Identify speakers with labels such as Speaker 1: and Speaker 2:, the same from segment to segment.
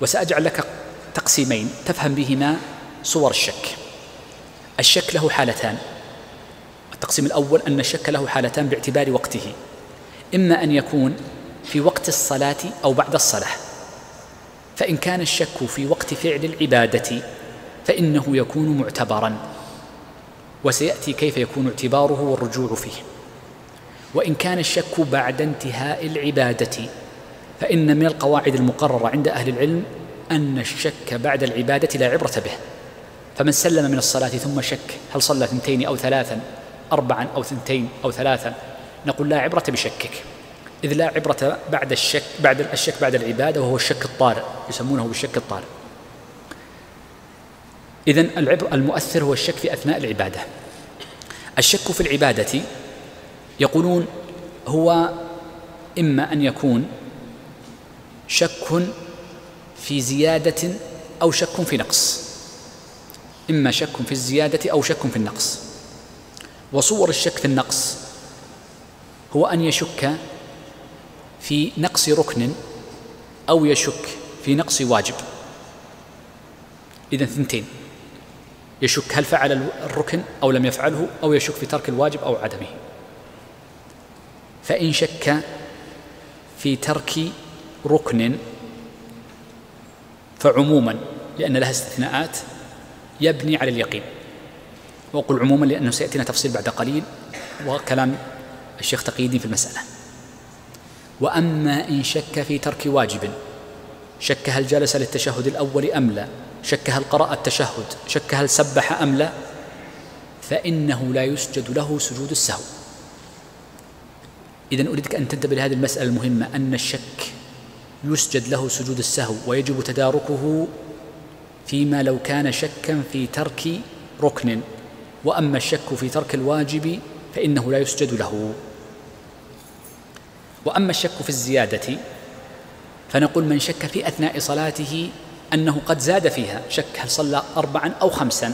Speaker 1: وسأجعل لك تقسيمين تفهم بهما صور الشك. الشك له حالتان. التقسيم الأول أن الشك له حالتان باعتبار وقته. إما أن يكون في وقت الصلاة أو بعد الصلاة. فإن كان الشك في وقت فعل العبادة فإنه يكون معتبرا. وسيأتي كيف يكون اعتباره والرجوع فيه. وإن كان الشك بعد انتهاء العبادة فإن من القواعد المقررة عند أهل العلم أن الشك بعد العبادة لا عبرة به. فمن سلم من الصلاة ثم شك هل صلى ثنتين أو ثلاثا أربعا أو ثنتين أو ثلاثا نقول لا عبرة بشكك. إذ لا عبرة بعد الشك بعد الشك بعد العبادة وهو الشك الطارئ يسمونه بالشك الطارئ. إذا العبر المؤثر هو الشك في أثناء العبادة. الشك في العبادة يقولون هو إما أن يكون شك في زيادة أو شك في نقص. إما شك في الزيادة أو شك في النقص. وصور الشك في النقص هو أن يشك في نقص ركن أو يشك في نقص واجب. إذا ثنتين يشك هل فعل الركن أو لم يفعله أو يشك في ترك الواجب أو عدمه. فإن شك في ترك ركن فعموما لأن لها استثناءات يبني على اليقين. وأقول عموما لأنه سيأتينا تفصيل بعد قليل وكلام الشيخ تقي الدين في المسألة. وأما إن شك في ترك واجب شك هل جلس للتشهد الأول أم لا؟ شك هل قرأ التشهد شك هل سبح أم لا؟ فإنه لا يسجد له سجود السهو. إذا أريدك أن تنتبه لهذه المسألة المهمة أن الشك يسجد له سجود السهو ويجب تداركه فيما لو كان شكا في ترك ركن. وأما الشك في ترك الواجب فإنه لا يسجد له. وأما الشك في الزيادة فنقول من شك في أثناء صلاته أنه قد زاد فيها. شك هل صلى اربعا أو خمسا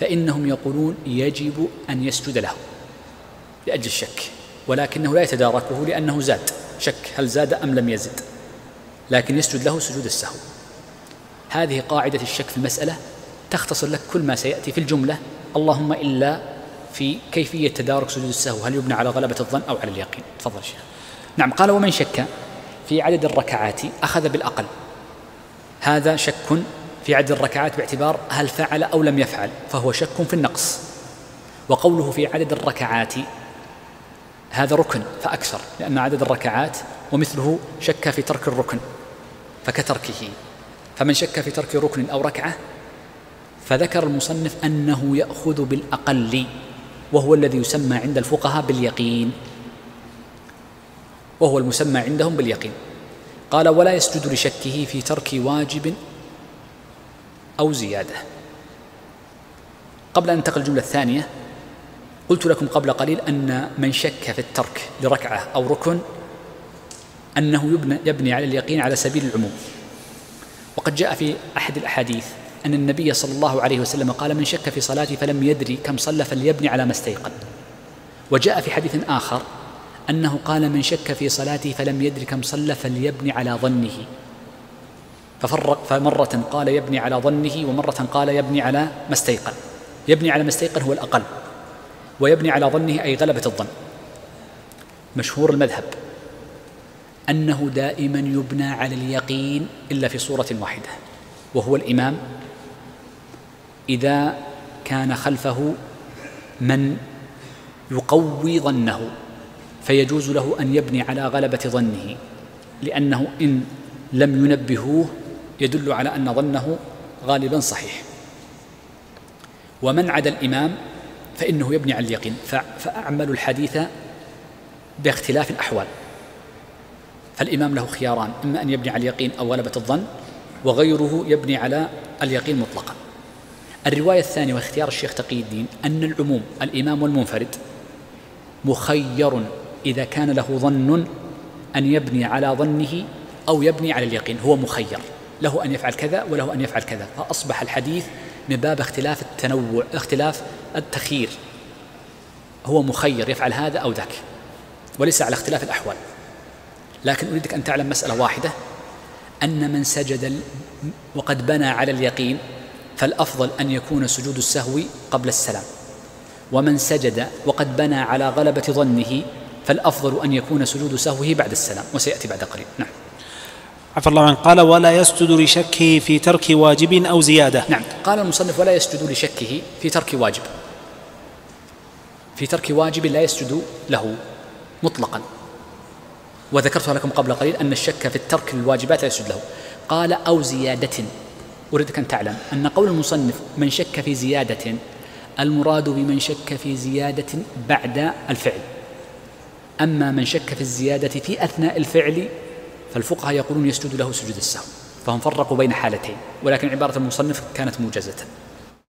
Speaker 1: فإنهم يقولون يجب أن يسجد له لأجل الشك ولكنه لا يتداركه لأنه زاد. شك هل زاد أم لم يزد؟ لكن يسجد له سجود السهو. هذه قاعدة الشك في المسألة تختصر لك كل ما سيأتي في الجملة. اللهم إلا في كيفية تدارك سجود السهو. هل يبنى على غلبة الظن أو على اليقين؟ تفضل شيخ. نعم قال ومن شك في عدد الركعات أخذ بالأقل. هذا شك في عدد الركعات باعتبار هل فعل أو لم يفعل فهو شك في النقص. وقوله في عدد الركعات هذا ركن فأكثر لأن عدد الركعات ومثله شك في ترك الركن. فكتركه. فمن شك في ترك ركن أو ركعة فذكر المصنف أنه يأخذ بالأقل وهو الذي يسمى عند الفقهاء باليقين. وهو المسمى عندهم باليقين. قال ولا يسجد لشكه في ترك واجب أو زيادة. قبل أن ننتقل الجملة الثانية قلت لكم قبل قليل أن من شك في الترك لركعة أو ركن أنه يبنى, يبني على اليقين على سبيل العموم. وقد جاء في أحد الأحاديث أن النبي صلى الله عليه وسلم قال من شك في صلاته فلم يدري كم صلى فليبني على ما استيقن. وجاء في حديث آخر أنه قال من شك في صلاته فلم يدري كم صلى فليبني على ظنه. ففرق فمرة قال يبني على ظنه. ومرة قال يبني على ما استيقن. يبني على ما استيقن هو الأقل ويبني على ظنه أي غلبة الظن. مشهور المذهب. أنه دائما يبنى على اليقين إلا في صورة واحدة وهو الإمام. إذا كان خلفه من يقوي ظنه فيجوز له أن يبني على غلبة ظنه لأنه إن لم ينبهوه يدل على أن ظنه غالبا صحيح. ومن عدا الإمام فإنه يبني على اليقين. فأعمل الحديث باختلاف الأحوال. فالإمام له خياران إما أن يبني على اليقين أو غلبة الظن وغيره يبني على اليقين مطلقا. الرواية الثانية واختيار الشيخ تقي الدين أن العموم الإمام والمنفرد مخير إذا كان له ظن أن يبني على ظنه أو يبني على اليقين هو مخير. له أن يفعل كذا وله أن يفعل كذا. فأصبح الحديث من باب اختلاف التنوع اختلاف التخيير. هو مخير يفعل هذا أو ذاك. وليس على اختلاف الأحوال. لكن أريدك أن تعلم مسألة واحدة أن من سجد وقد بنى على اليقين فالأفضل أن يكون سجود السهو قبل السلام. ومن سجد وقد بنى على غلبة ظنه فالأفضل أن يكون سجود سهوه بعد السلام. وسيأتي بعد قليل. نعم.
Speaker 2: عفى الله عنه. قال ولا يسجد لشكه في ترك واجب أو زيادة.
Speaker 1: نعم. قال المصنف ولا يسجد لشكه في ترك واجب. في ترك واجب لا يسجد له مطلقا. وذكرت لكم قبل قليل أن الشك في الترك للواجبات لا يسجد له. قال أو زيادة. أريدك أن تعلم أن قول المصنف من شك في زيادة المراد بمن شك في زيادة بعد الفعل. أما من شك في الزيادة في أثناء الفعل فالفقهاء يقولون يسجد له سجود السهو. فهم فرقوا بين حالتين ولكن عبارة المصنف كانت موجزة.